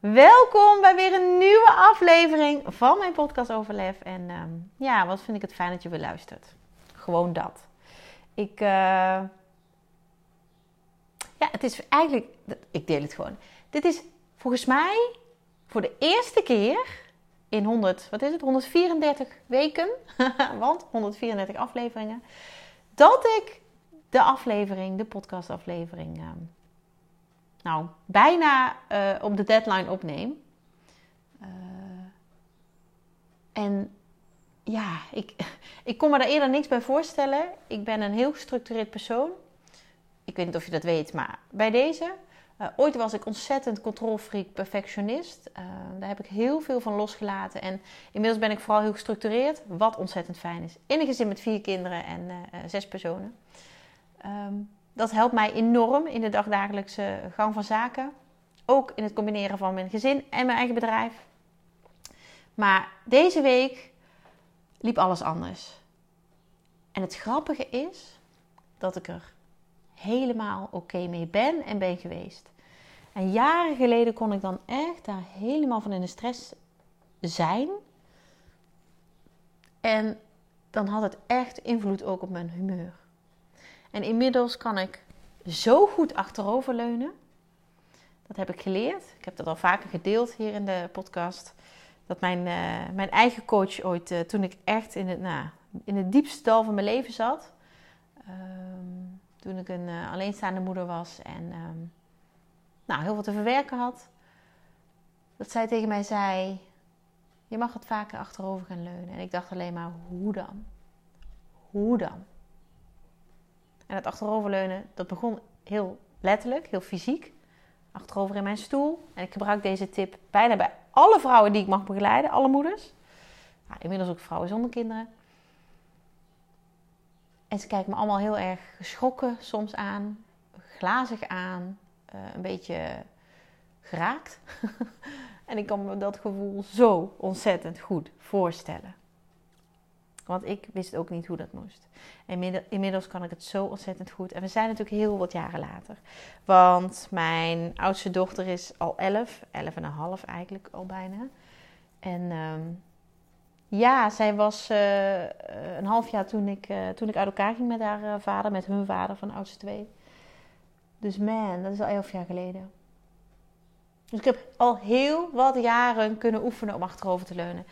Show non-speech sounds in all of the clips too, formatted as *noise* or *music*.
Welkom bij weer een nieuwe aflevering van mijn podcast over lef. En ehm, ja, wat vind ik het fijn dat je weer luistert. Gewoon dat. Ik, uh... ja, het is eigenlijk, ik deel het gewoon. Dit is volgens mij voor de eerste keer in 100, wat is het, 134 weken, *laughs* want 134 afleveringen, dat ik de aflevering, de podcastaflevering, uh, nou, bijna uh, op de deadline opneem. Uh, en ja, ik, *laughs* ik kon me daar eerder niks bij voorstellen. Ik ben een heel gestructureerd persoon. Ik weet niet of je dat weet, maar bij deze. Uh, ooit was ik ontzettend controlfreak, perfectionist. daar heb ik heel veel van losgelaten. En inmiddels ben ik vooral heel gestructureerd, wat ontzettend fijn is. In een gezin met vier kinderen en zes personen. Um, dat helpt mij enorm in de dagdagelijkse gang van zaken. Ook in het combineren van mijn gezin en mijn eigen bedrijf. Maar deze week liep alles anders. En het grappige is dat ik er helemaal oké mee ben en ben geweest. En jaren geleden kon ik dan echt daar helemaal van in de stress zijn. En dan had het echt invloed ook op mijn humeur. En inmiddels kan ik zo goed achteroverleunen. Dat heb ik geleerd. Ik heb dat al vaker gedeeld hier in de podcast. Dat mijn, uh, mijn eigen coach ooit, uh, toen ik echt in het, nou, in het diepste dal van mijn leven zat. Um, toen ik een uh, alleenstaande moeder was en um, nou, heel veel te verwerken had. Dat zij tegen mij zei: Je mag het vaker achterover gaan leunen. En ik dacht alleen maar: Hoe dan? Hoe dan? En het achteroverleunen, dat begon heel letterlijk, heel fysiek. Achterover in mijn stoel. En ik gebruik deze tip bijna bij alle vrouwen die ik mag begeleiden, alle moeders. Nou, inmiddels ook vrouwen zonder kinderen. En ze kijken me allemaal heel erg geschrokken soms aan, glazig aan, uh, een beetje geraakt. *laughs* en ik kan me dat gevoel zo ontzettend goed voorstellen. Want ik wist ook niet hoe dat moest. En inmiddels kan ik het zo ontzettend goed. En we zijn natuurlijk heel wat jaren later. Want mijn oudste dochter is al 11, 11 en een half eigenlijk al bijna. En um, ja, zij was uh, een half jaar toen ik, uh, toen ik uit elkaar ging met haar uh, vader, met hun vader van oudste twee. Dus man, dat is al elf jaar geleden. Dus ik heb al heel wat jaren kunnen oefenen om achterover te leunen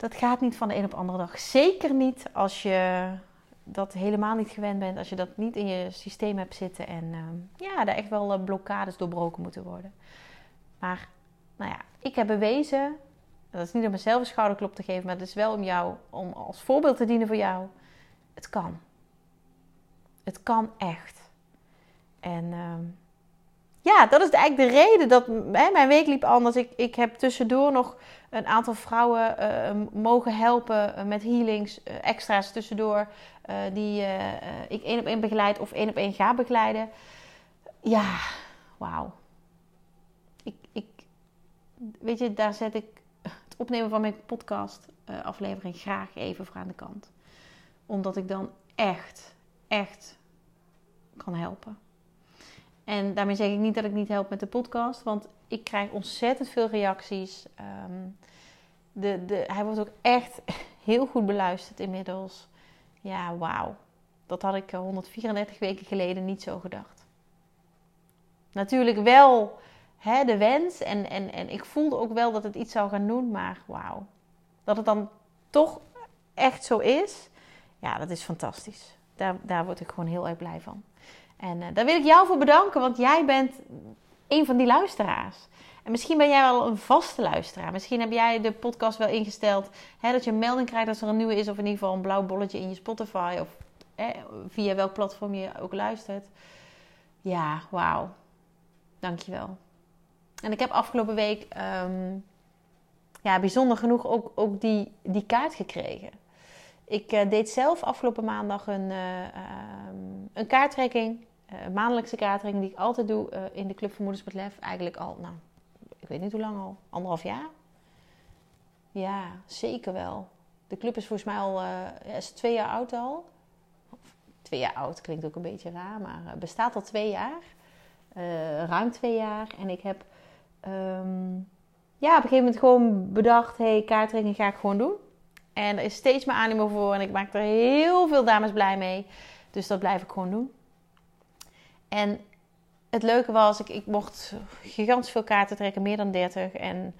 dat gaat niet van de een op de andere dag. Zeker niet als je dat helemaal niet gewend bent, als je dat niet in je systeem hebt zitten en uh, ja, daar echt wel uh, blokkades doorbroken moeten worden. Maar nou ja, ik heb bewezen, dat is niet om mezelf een schouderklop te geven, maar het is wel om jou, om als voorbeeld te dienen voor jou. Het kan. Het kan echt. En uh, ja, dat is eigenlijk de reden dat hè, mijn week liep anders. Ik, ik heb tussendoor nog een aantal vrouwen uh, mogen helpen eh, met healings, uh, extra's tussendoor, uh, die ik één op één begeleid of één op één ga begeleiden. Ja, wauw. Ik, ik, weet je, daar zet ik het opnemen van mijn podcast aflevering graag even voor aan de kant. Omdat ik dan echt, echt kan helpen. En daarmee zeg ik niet dat ik niet help met de podcast, want ik krijg ontzettend veel reacties. Um, de, de, hij wordt ook echt *laughs* heel goed beluisterd inmiddels. Ja, wauw. Dat had ik 134 eh, weken geleden niet zo gedacht. Natuurlijk wel hè, de wens en, en, en ik voelde ook wel dat het iets zou gaan doen, maar wauw. Dat het dan toch echt zo is, ja, dat is fantastisch. Daar, daar word ik gewoon heel erg blij van. En uh, daar wil ik jou voor bedanken, want jij bent een van die luisteraars. En misschien ben jij wel een vaste luisteraar. Misschien heb jij de podcast wel ingesteld hè, dat je een melding krijgt als er een nieuwe is, of in ieder geval een blauw bolletje in je Spotify, of via welk platform je ook luistert. Ja, wauw. Dankjewel. En ik heb afgelopen week um, ja, bijzonder genoeg ook, ook die, die kaart gekregen. Ik uh, deed zelf afgelopen maandag een, uh, een kaarttrekking. Een maandelijkse kaarttrekking die ik altijd doe in de Club voor Moeders met Lef. Eigenlijk al, nou, ik weet niet hoe lang al. Anderhalf jaar? Ja, zeker wel. De club is volgens mij al is twee jaar oud al. twee jaar oud klinkt ook een beetje raar, maar bestaat al twee jaar. ruim twee jaar. En ik heb... Um, ja, op een gegeven moment gewoon bedacht: hé, hey, kaarttrekking ga ik gewoon doen. En er is steeds meer animo voor en ik maak er heel veel dames blij mee. Dus dat blijf ik gewoon doen. En het leuke was, ik, ik mocht gigantisch veel kaarten trekken, meer dan 30. En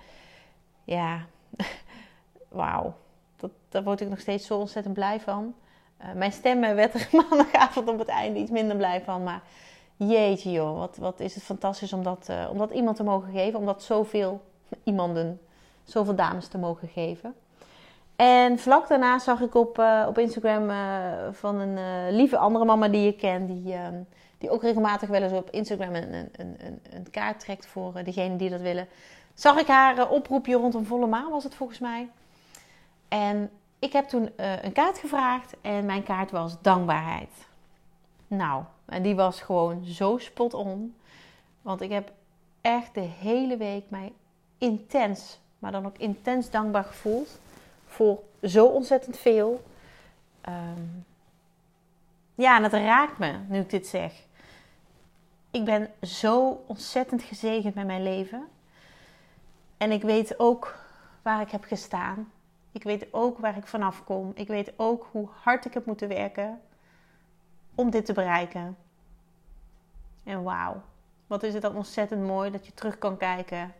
ja, *laughs* wauw, dat, daar word ik nog steeds zo ontzettend blij van. Uh, mijn stemmen *laughs* werd er maandagavond op het einde iets minder blij van. Maar jeetje joh, wat, wat is het fantastisch om dat, uh, om dat iemand te mogen geven. Om dat zoveel *laughs* iemanden, zoveel dames te mogen geven. En vlak daarna zag ik op, uh, op Instagram van een lieve andere mama die ik ken, die, ehm, die ook regelmatig wel eens op Instagram een, een, een, een kaart trekt voor degenen die dat willen. Zag ik haar oproepje rondom volle maan, was het volgens mij. En ik heb toen een kaart gevraagd en mijn kaart was dankbaarheid. Nou, en die was gewoon zo spot on. Want ik heb echt de hele week mij intens, maar dan ook intens dankbaar gevoeld voor zo ontzettend veel. Um, ja, en het raakt me nu ik dit zeg. Ik ben zo ontzettend gezegend met mijn leven. En ik weet ook waar ik heb gestaan. Ik weet ook waar ik vanaf kom. Ik weet ook hoe hard ik heb moeten werken om dit te bereiken. En wauw, wat is het dan ontzettend mooi dat je terug kan kijken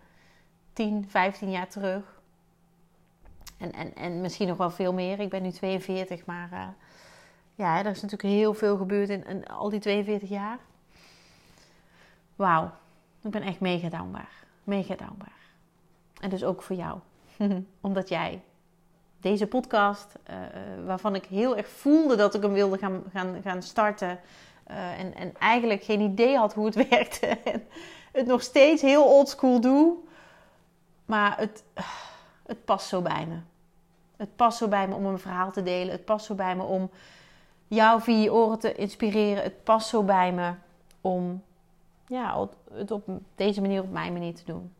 10, 15 jaar terug. En, en, en misschien nog wel veel meer. Ik ben nu 42, maar uh, ja, er is natuurlijk heel veel gebeurd in al die 42 jaar. Wauw, ik ben echt mega dankbaar. Mega dankbaar. En dus ook voor jou. *laughs* Omdat jij deze podcast, uh, waarvan ik heel erg voelde dat ik hem wilde gaan, gaan, gaan starten. Uh, en, en eigenlijk geen idee had hoe het *laughs* werkte. en het nog steeds heel oldschool doe. Maar het, het past zo bij me. Het past zo bij me om een verhaal te delen. Het past zo bij me om jou via je oren te inspireren. Het past zo bij me om ja, het op deze manier, op mijn manier te doen.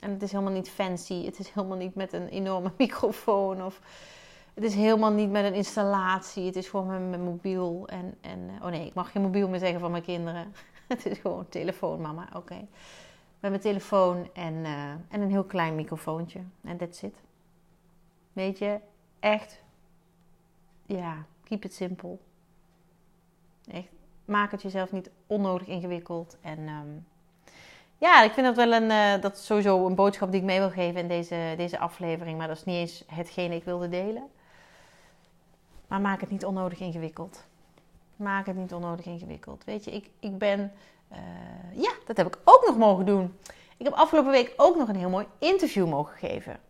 En het is helemaal niet fancy. Het is helemaal niet met een enorme *laughs* microfoon. Of het is helemaal niet met een installatie. Het is gewoon met mijn mobiel. En, en, oh nee, ik mag geen mobiel meer zeggen van mijn kinderen. *laughs* het is gewoon telefoon, mama. Oké met mijn telefoon en, uh, en een heel klein microfoontje. En that's it. Weet je, echt, ja, keep it simple. Echt, maak het jezelf niet onnodig ingewikkeld. En um, ja, ik vind dat wel een, uh, dat sowieso een boodschap die ik mee wil geven in deze, deze aflevering. Maar dat is niet eens hetgene ik wilde delen. Maar maak het niet onnodig ingewikkeld. Maak het niet onnodig ingewikkeld. Weet je, ik, ik ben uh, ja, dat heb ik ook nog mogen doen. Ik heb afgelopen week ook nog een heel mooi interview mogen geven.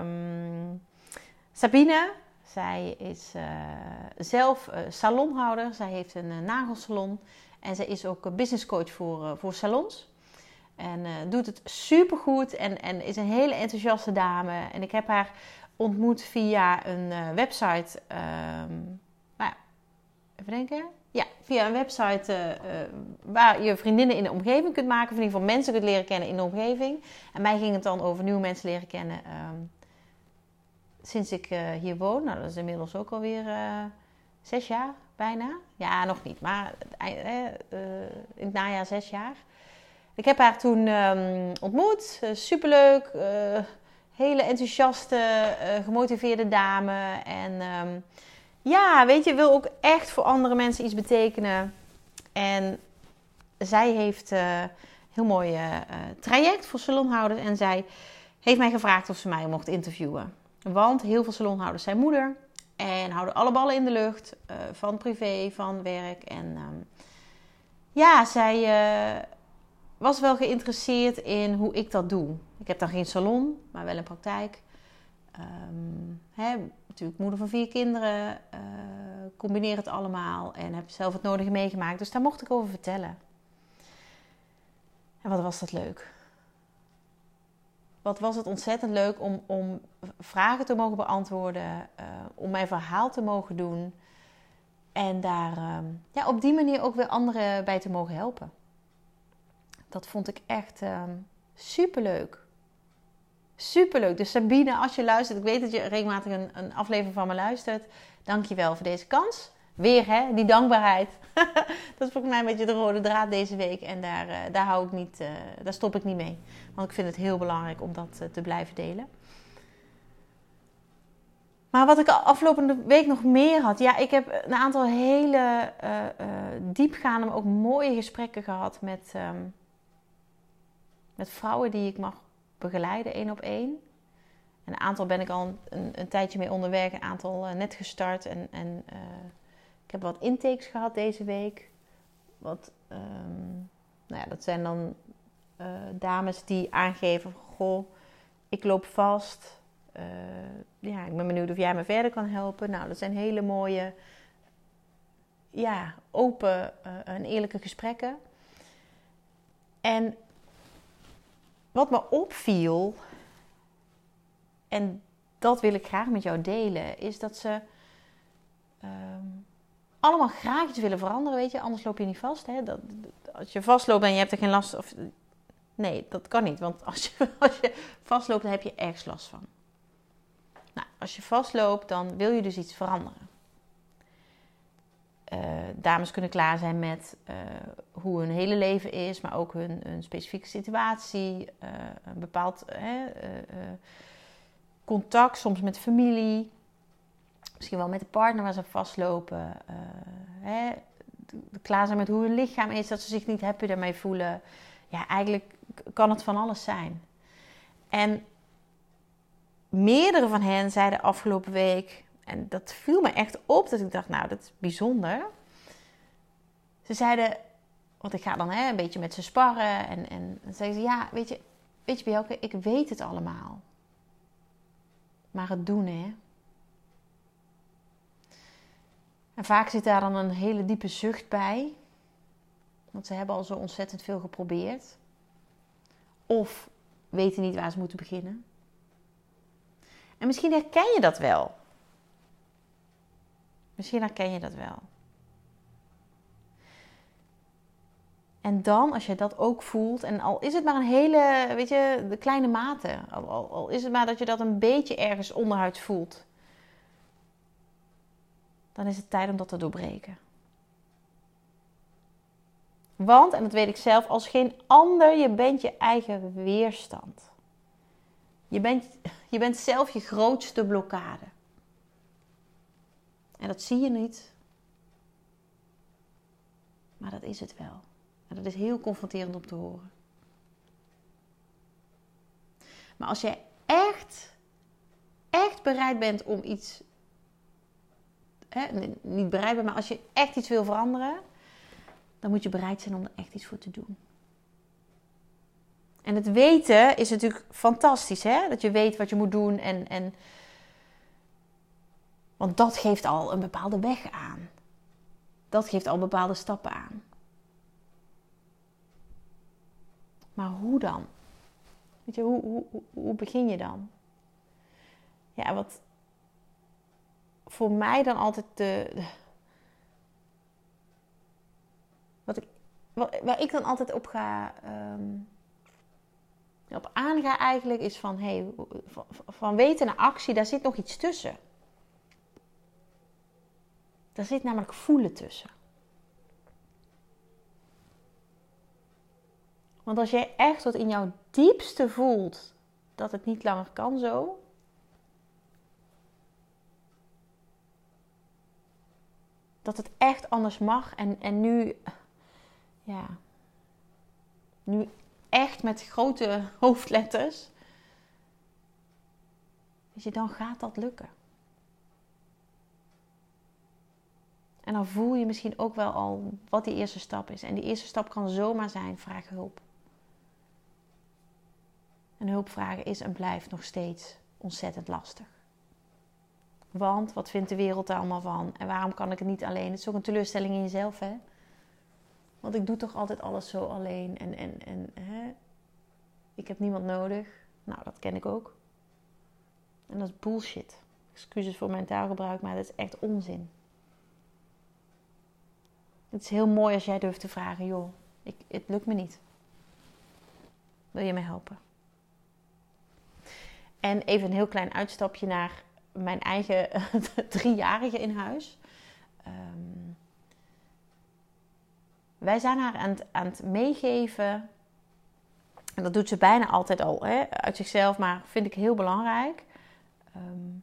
Um, Sabine, zij is uh, zelf uh, salonhouder. Zij heeft een nagelsalon. En zij is ook business coach voor, voor salons. En doet het supergoed en, en is een hele enthousiaste dame. En ik heb haar ontmoet via een website. Um, nou even denken. Ja, via een website waar je vriendinnen in de omgeving kunt maken. Of in ieder geval mensen kunt leren kennen in de omgeving. En mij ging het dan over nieuwe mensen leren kennen um, sinds ik uh, hier woon. Nou, dat is inmiddels ook alweer zes jaar bijna. Ja, nog niet, maar in het najaar zes jaar. Ik heb haar toen um, ontmoet. superleuk. hele enthousiaste, gemotiveerde dame. En... Um, ja, weet je, wil ook echt voor andere mensen iets betekenen. En zij heeft een uh, heel mooi uh, traject voor salonhouders. En zij heeft mij gevraagd of ze mij mocht interviewen. Want heel veel salonhouders zijn moeder. En houden alle ballen in de lucht. Uh, van privé, van werk. En um, ja, zij was wel geïnteresseerd in hoe ik dat doe. Ik heb dan geen salon, maar wel een praktijk. Um, hè, natuurlijk moeder van vier kinderen, uh, combineer het allemaal en heb zelf het nodige meegemaakt. Dus daar mocht ik over vertellen. En wat was dat leuk? Wat was het ontzettend leuk om, om vragen te mogen beantwoorden, uh, om mijn verhaal te mogen doen en daar ehm, ja, op die manier ook weer anderen bij te mogen helpen. Dat vond ik echt um, superleuk. Superleuk. Dus Sabine, als je luistert, ik weet dat je regelmatig een, een aflevering van me luistert. Dank je wel voor deze kans. Weer hè, die dankbaarheid. *laughs* dat is volgens mij een beetje de rode draad deze week. En daar, uh, daar, hou ik niet, uh, daar stop ik niet mee. Want ik vind het heel belangrijk om dat uh, te blijven delen. Maar wat ik afgelopen week nog meer had. Ja, ik heb een aantal hele diepgaande, maar ook mooie gesprekken gehad met, um, met vrouwen die ik mag begeleiden, één op één. Een aantal ben ik al een, een tijdje mee onderweg, een aantal net gestart. En, en ik heb wat intakes gehad deze week. Wat, um, nou ja, dat zijn dan uh, dames die aangeven: Goh, ik loop vast. Uh, ja, ik ben benieuwd of jij me verder kan helpen. Nou, dat zijn hele mooie, ja, open uh, en eerlijke gesprekken. En wat me opviel, en dat wil ik graag met jou delen, is dat ze. Um, allemaal graag iets willen veranderen, weet je. Anders loop je niet vast. Hè? Dat, als je vastloopt en je hebt er geen last... Of, nee, dat kan niet. Want als je, *laughs* als je vastloopt, dan heb je ergens last van. Nou, als je vastloopt, dan wil je dus iets veranderen. Uh, dames kunnen klaar zijn met uh, hoe hun hele leven is, maar ook hun, hun specifieke situatie, uh, een bepaald contact, soms met familie, misschien wel met de partner waar ze vastlopen. Uh, hè, klaar zijn met hoe hun lichaam is, dat ze zich niet happy daarmee voelen. Ja, eigenlijk kan het van alles zijn. En meerdere van hen zeiden afgelopen week, en dat viel me echt op, dat ik dacht, nou, dat is bijzonder. Ze zeiden, want ik ga dan hè, een beetje met ze sparren. En, en dan zeiden ze, ja, weet je, weet je Bielke, ik weet het allemaal. Maar het doen, hè. En vaak zit daar dan een hele diepe zucht bij. Want ze hebben al zo ontzettend veel geprobeerd. Of weten niet waar ze moeten beginnen. En misschien herken je dat wel. Misschien herken je dat wel. En dan, als je dat ook voelt, en al is het maar een hele, weet je, de kleine mate, al, al, is het maar dat je dat een beetje ergens onderhuid voelt, dan is het tijd om dat te doorbreken. Want, en dat weet ik zelf, als geen ander, je bent je eigen weerstand. Je bent, je bent zelf je grootste blokkade. En dat zie je niet. Maar dat is het wel. En dat is heel confronterend om te horen. Maar als jij echt, echt bereid bent om iets hè, niet bereid maar als je echt iets wil veranderen, dan moet je bereid zijn om er echt iets voor te doen. En het weten is natuurlijk fantastisch, hè? Dat je weet wat je moet doen en, en want dat geeft al een bepaalde weg aan. Dat geeft al bepaalde stappen aan. Maar hoe dan? Weet je, hoe, hoe, hoe begin je dan? Ja, wat, voor mij dan altijd de. wat ik, waar ik dan altijd op ga. Um, op aanga eigenlijk is van, hey, van, weten naar actie, daar zit nog iets tussen. Daar zit namelijk voelen tussen. Want als jij echt wat in jouw diepste voelt dat het niet langer kan zo, dat het echt anders mag. En, en nu, ja, nu echt met grote *laughs* hoofdletters. Weet je, dan gaat dat lukken. En dan voel je misschien ook wel al wat die eerste stap is. En die eerste stap kan zomaar zijn: vraag hulp. En hulp vragen is en blijft nog steeds ontzettend lastig. Want wat vindt de wereld daar allemaal van? En waarom kan ik het niet alleen? Het is ook een teleurstelling in jezelf, hè? Want ik doe toch altijd alles zo alleen. En, en, en hè? ik heb niemand nodig. Nou, dat ken ik ook. En dat is bullshit. Excuses voor mijn taalgebruik, maar dat is echt onzin. Het is heel mooi als jij durft te vragen: joh, ik, het lukt me niet. Wil je me helpen? En even een heel klein uitstapje naar mijn eigen *laughs* driejarige in huis. Um, wij zijn haar aan het, aan het meegeven. En dat doet ze bijna altijd al hè, uit zichzelf, maar vind ik heel belangrijk. Ehm,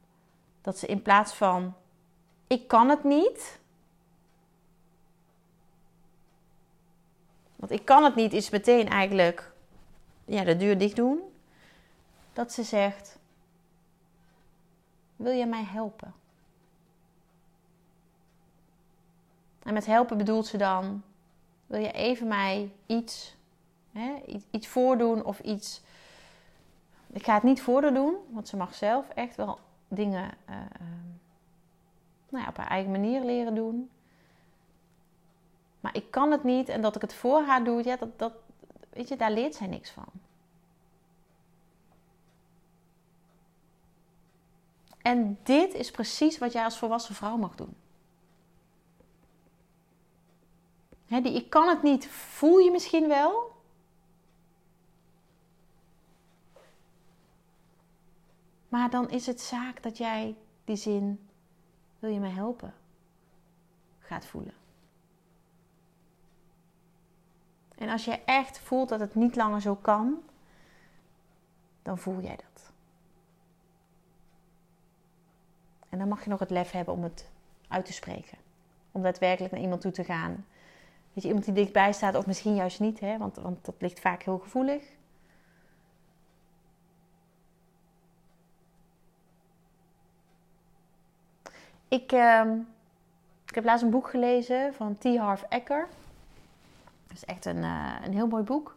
dat ze in plaats van ik kan het niet. Want ik kan het niet is meteen eigenlijk ja, de deur dicht doen. Dat ze zegt: Wil je mij helpen? En met helpen bedoelt ze dan: Wil je even mij iets, hè, iets, voordoen of iets. Ik ga het niet voor haar doen, want ze mag zelf echt wel dingen uh, nou ja, op haar eigen manier leren doen. Maar ik kan het niet en dat ik het voor haar doe, ja, dat, dat, weet je, daar leert zij niks van. En dit is precies wat jij als volwassen vrouw mag doen. die ik kan het niet, voel je misschien wel. Maar dan is het zaak dat jij die zin, wil je me helpen, gaat voelen. En als je echt voelt dat het niet langer zo kan, dan voel jij dat. En dan mag je nog het lef hebben om het uit te spreken. Om daadwerkelijk naar iemand toe te gaan. Weet je, iemand die dichtbij staat, of misschien juist niet, hè, want, want dat ligt vaak heel gevoelig. Ik, uh, ik heb laatst een boek gelezen van T. Harv Eker. Dat is echt een, uh, een heel mooi boek.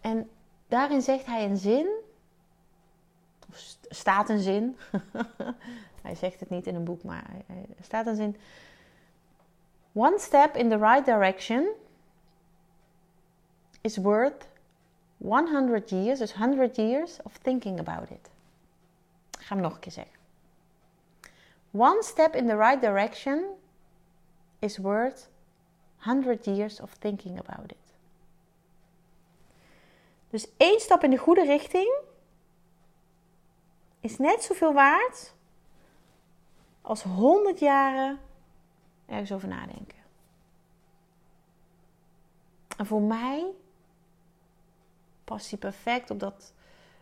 En daarin zegt hij een zin, staat een zin. *laughs* hij zegt het niet in een boek, maar er staat een zin. One step in the right direction is worth 100 years, dus 100 years of thinking about it. Ik ga hem nog een keer zeggen. One step in the right direction is worth 100 years of thinking about it. Dus één stap in de goede richting is net zoveel waard als 100 jaren ergens over nadenken. En voor mij past die perfect op dat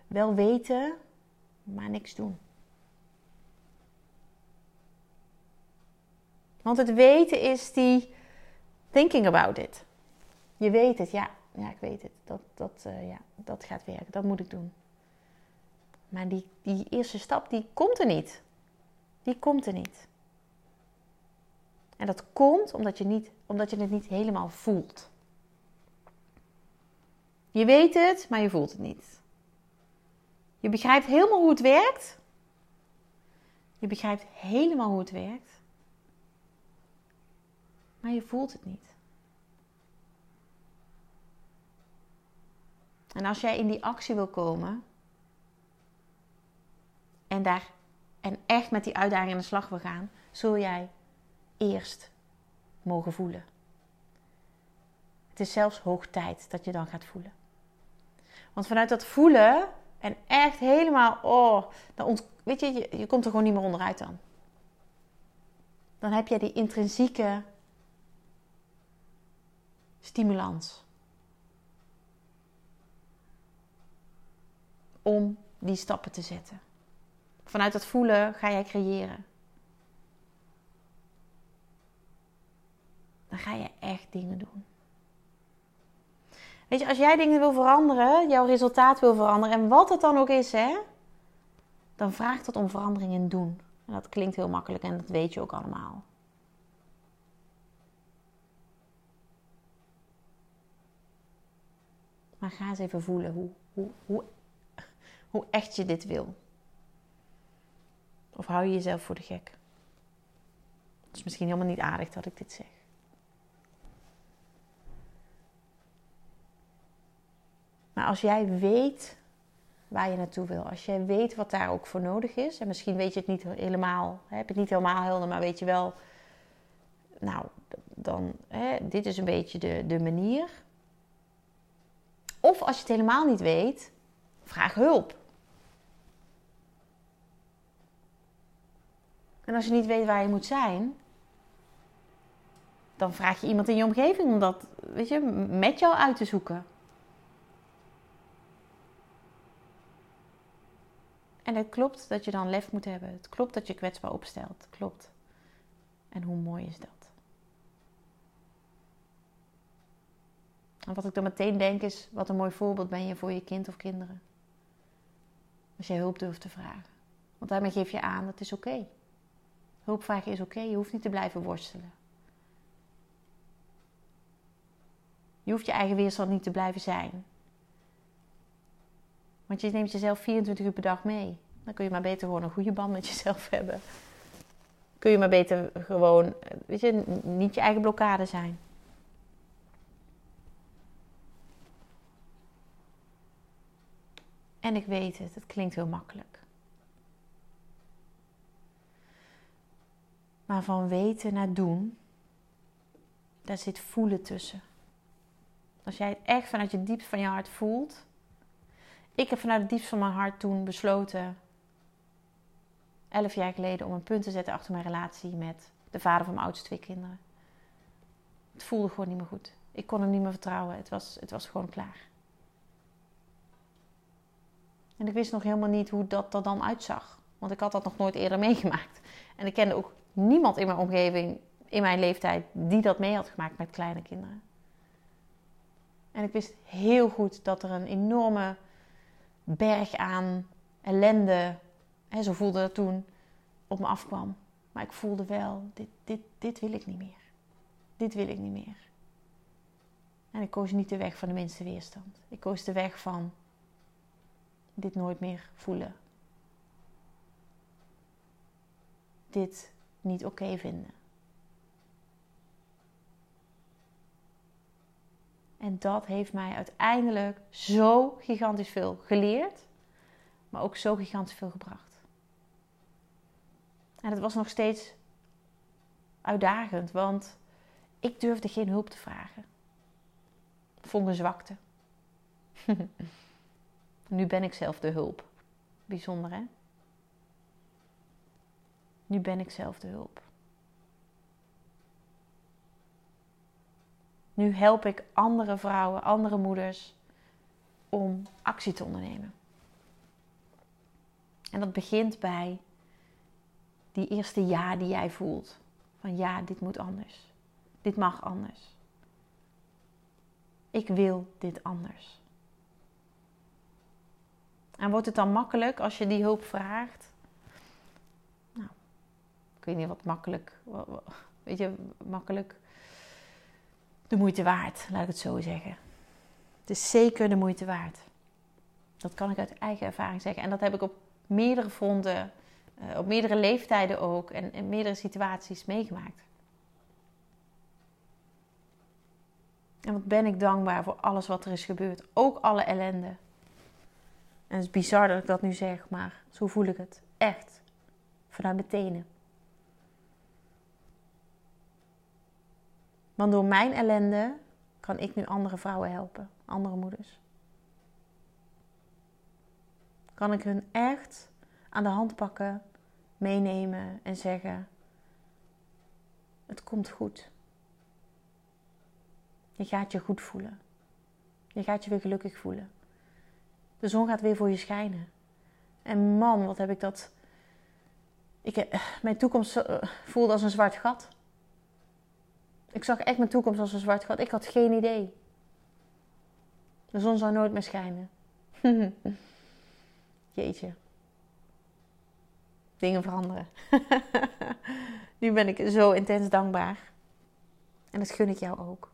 wel weten, maar niks doen. Want het weten is die thinking about it. Je weet het, ja, ja ik weet het. Dat, dat, uh, ja, dat gaat werken, dat moet ik doen. Maar die, die eerste stap, die komt er niet. Die komt er niet. En dat komt omdat je, niet, omdat je het niet helemaal voelt. Je weet het, maar je voelt het niet. Je begrijpt helemaal hoe het werkt. Je begrijpt helemaal hoe het werkt. Maar je voelt het niet. En als jij in die actie wil komen en daar en echt met die uitdaging aan de slag wil gaan, zul jij eerst mogen voelen. Het is zelfs hoog tijd dat je dan gaat voelen. Want vanuit dat voelen en echt helemaal, oh, dan weet je, je, je komt er gewoon niet meer onderuit dan. Dan heb je die intrinsieke stimulans. Om die stappen te zetten. Vanuit dat voelen ga jij creëren. Dan ga je echt dingen doen. Weet je, als jij dingen wil veranderen, jouw resultaat wil veranderen, en wat het dan ook is, hè, dan vraagt dat om verandering in doen. En dat klinkt heel makkelijk en dat weet je ook allemaal. Maar ga eens even voelen hoe, hoe, hoe, hoe echt je dit wil. Of hou je jezelf voor de gek? Het is misschien helemaal niet aardig dat ik dit zeg. Maar als jij weet waar je naartoe wil, als jij weet wat daar ook voor nodig is, en misschien weet je het niet helemaal, heb het niet helemaal helder, maar weet je wel, nou, dan, hè, dit is een beetje de, de manier. Of als je het helemaal niet weet, vraag hulp. En als je niet weet waar je moet zijn, dan vraag je iemand in je omgeving om dat weet je, met jou uit te zoeken. En het klopt dat je dan lef moet hebben. Het klopt dat je kwetsbaar opstelt. Klopt. En hoe mooi is dat? En wat ik dan meteen denk is, wat een mooi voorbeeld ben je voor je kind of kinderen. Als jij hulp durft te vragen. Want daarmee geef je aan, dat het is oké. Hulp is oké, je hoeft niet te blijven worstelen. Je hoeft je eigen weerstand niet te blijven zijn. Want je neemt jezelf 24 uur per dag mee. Dan kun je maar beter gewoon een goede band met jezelf *laughs* hebben. Kun je maar beter gewoon, weet je, niet je eigen blokkade zijn. En ik weet het, het klinkt heel makkelijk. Maar van weten naar doen, daar zit voelen tussen. Als jij het echt vanuit je diepst van je hart voelt. Ik heb vanuit het diepst van mijn hart toen besloten, elf jaar geleden, om een punt te zetten achter mijn relatie met de vader van mijn oudste twee kinderen. Het voelde gewoon niet meer goed. Ik kon hem niet meer vertrouwen. Het was, het was gewoon klaar. En ik wist nog helemaal niet hoe dat er dan uitzag. Want ik had dat nog nooit eerder meegemaakt. En ik kende ook niemand in mijn omgeving, in mijn leeftijd, die dat mee had gemaakt met kleine kinderen. En ik wist heel goed dat er een enorme berg aan ellende, hè, zo voelde dat toen, op me afkwam. Maar ik voelde wel, dit, dit, dit wil ik niet meer. Dit wil ik niet meer. En ik koos niet de weg van de minste weerstand. Ik koos de weg van dit nooit meer voelen. Dit niet oké vinden. En dat heeft mij uiteindelijk zo gigantisch veel geleerd, maar ook zo gigantisch veel gebracht. En het was nog steeds uitdagend, want ik durfde geen hulp te vragen. Vond een zwakte. *laughs* nu ben ik zelf de hulp. Bijzonder hè? Nu ben ik zelf de hulp. Nu help ik andere vrouwen, andere moeders om actie te ondernemen. En dat begint bij die eerste ja die jij voelt. Van ja, dit moet anders. Dit mag anders. Ik wil dit anders. En wordt het dan makkelijk als je die hulp vraagt? Weet niet wat makkelijk, weet je, makkelijk de moeite waard, laat ik het zo zeggen. Het is zeker de moeite waard. Dat kan ik uit eigen ervaring zeggen. En dat heb ik op meerdere fronten, eh, op meerdere leeftijden ook en in meerdere situaties meegemaakt. En wat ben ik dankbaar voor alles wat er is gebeurd. Ook alle ellende. En het is bizar dat ik dat nu zeg, maar zo voel ik het. Echt. Vanuit mijn tenen. Want door mijn ellende kan ik nu andere vrouwen helpen, andere moeders. Kan ik hun echt aan de hand pakken, meenemen en zeggen: Het komt goed. Je gaat je goed voelen. Je gaat je weer gelukkig voelen. De zon gaat weer voor je schijnen. En man, wat heb ik dat. Ik, mijn toekomst eh, voelde als een zwart gat. Ik zag echt mijn toekomst als een zwart gat. Ik had geen idee. De zon zou nooit meer schijnen. *laughs* Jeetje. Dingen veranderen. *laughs* nu ben ik zo intens dankbaar. En dat gun ik jou ook.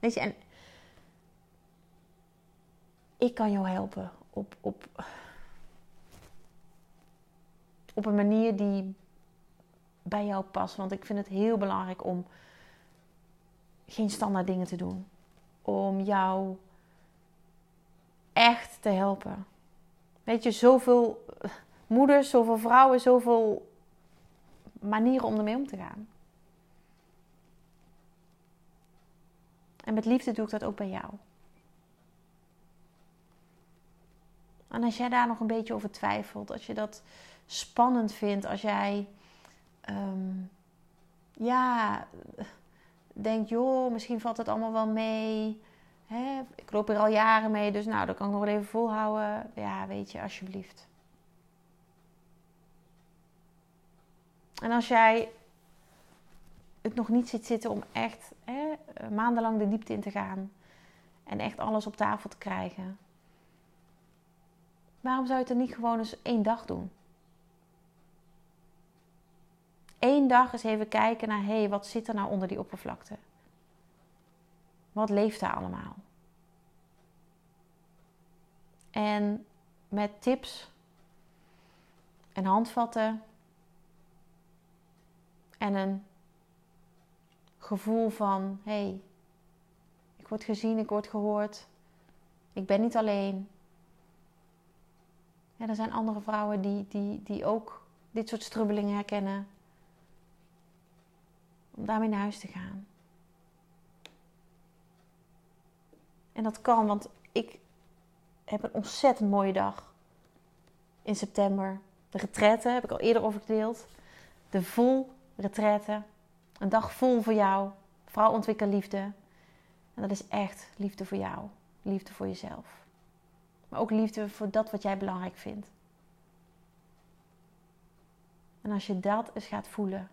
Weet je, en ik kan jou helpen op, op, op een manier die bij jou past. Want ik vind het heel belangrijk om geen standaard dingen te doen. Om jou echt te helpen. Weet je, zoveel moeders, zoveel vrouwen, zoveel manieren om ermee om te gaan. En met liefde doe ik dat ook bij jou. En als jij daar nog een beetje over twijfelt, als je dat spannend vindt, als jij ehm, ja, denkt, joh, misschien valt het allemaal wel mee. Hè? Ik loop er al jaren mee, dus nou, dat kan ik nog wel even volhouden. Ja, weet je, alsjeblieft. En als jij het nog niet ziet zitten om echt hè, maandenlang de diepte in te gaan en echt alles op tafel te krijgen, waarom zou je het er niet gewoon eens één dag doen? Eén dag eens even kijken naar, hé, hey, wat zit er nou onder die oppervlakte? Wat leeft daar allemaal? En met tips en handvatten en een gevoel van: hé, hey, ik word gezien, ik word gehoord, ik ben niet alleen. Ja, er zijn andere vrouwen die, die, die ook dit soort strubbelingen herkennen. Om daarmee naar huis te gaan. En dat kan, want ik heb een ontzettend mooie dag in september. De retraite heb ik al eerder over gedeeld. De vol retraite. Een dag vol voor jou. Vrouw ontwikkel liefde. En dat is echt liefde voor jou. Liefde voor jezelf. Maar ook liefde voor dat wat jij belangrijk vindt. En als je dat eens gaat voelen,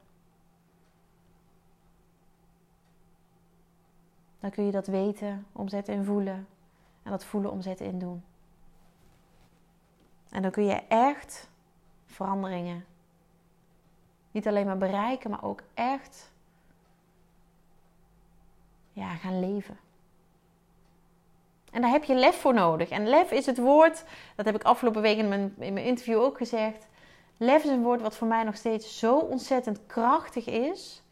dan kun je dat weten, omzetten in voelen. En dat voelen omzetten in doen. En dan kun je echt veranderingen niet alleen maar bereiken, maar ook echt ja, gaan leven. En daar heb je lef voor nodig. En lef is het woord, dat heb ik afgelopen week in mijn, in mijn interview ook gezegd. Lef is een woord wat voor mij nog steeds zo ontzettend krachtig is.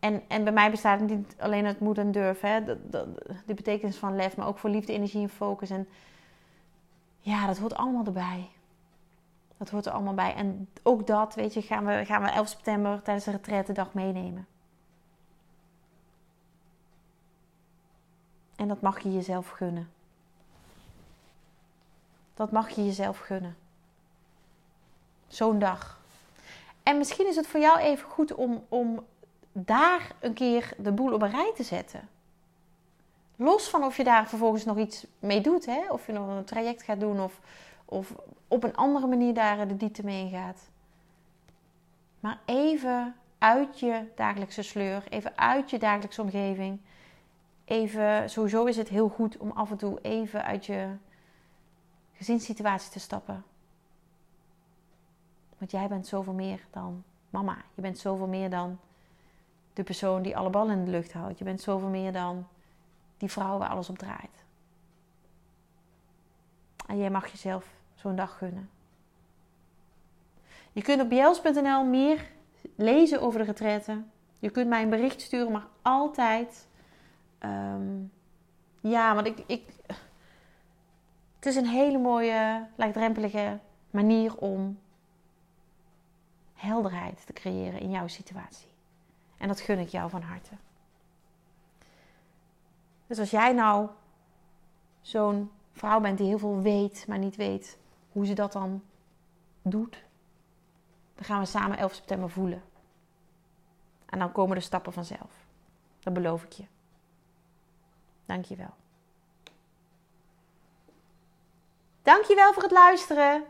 En, en bij mij bestaat het niet alleen uit moed en durf, hè, de, de, de betekenis van lef, maar ook voor liefde, energie en focus. En ja, dat hoort allemaal erbij. Dat hoort er allemaal bij. En ook dat, weet je, gaan we, gaan we 11 september tijdens de retraite meenemen. En dat mag je jezelf gunnen. Dat mag je jezelf gunnen. Zo'n dag. En misschien is het voor jou even goed om, om daar een keer de boel op een rij te zetten. Los van of je daar vervolgens nog iets mee doet, hè? of je nog een traject gaat doen of, of op een andere manier daar de diepte mee ingaat. Maar even uit je dagelijkse sleur, even uit je dagelijkse omgeving. Even, sowieso is het heel goed om af en toe even uit je gezinssituatie te stappen. Want jij bent zoveel meer dan mama. Je bent zoveel meer dan de persoon die alle ballen in de lucht houdt. Je bent zoveel meer dan die vrouw waar alles op draait. En jij mag jezelf zo'n dag gunnen. Je kunt op jels.nl meer lezen over de retraite. Je kunt mij een bericht sturen, maar altijd. Ehm, ja, want ik, ik. Het is een hele mooie, laagdrempelige manier om helderheid te creëren in jouw situatie. En dat gun ik jou van harte. Dus als jij nou zo'n vrouw bent die heel veel weet, maar niet weet hoe ze dat dan doet, dan gaan we samen 11 september voelen. En dan komen de stappen vanzelf. Dat beloof ik je. Dankjewel. Dankjewel voor het luisteren.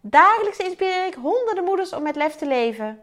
Dagelijks inspireer ik honderden moeders om met lef te leven.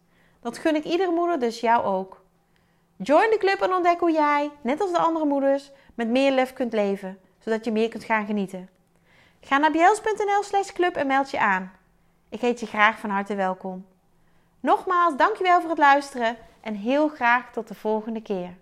Dat gun ik iedere moeder, dus jou ook. Join de club en ontdek hoe jij, net als de andere moeders, met meer lef kunt leven. zodat je meer kunt gaan genieten. Ga naar bjels.nl slash club en meld je aan. Ik heet je graag van harte welkom. Nogmaals, dankjewel voor het luisteren en heel graag tot de volgende keer.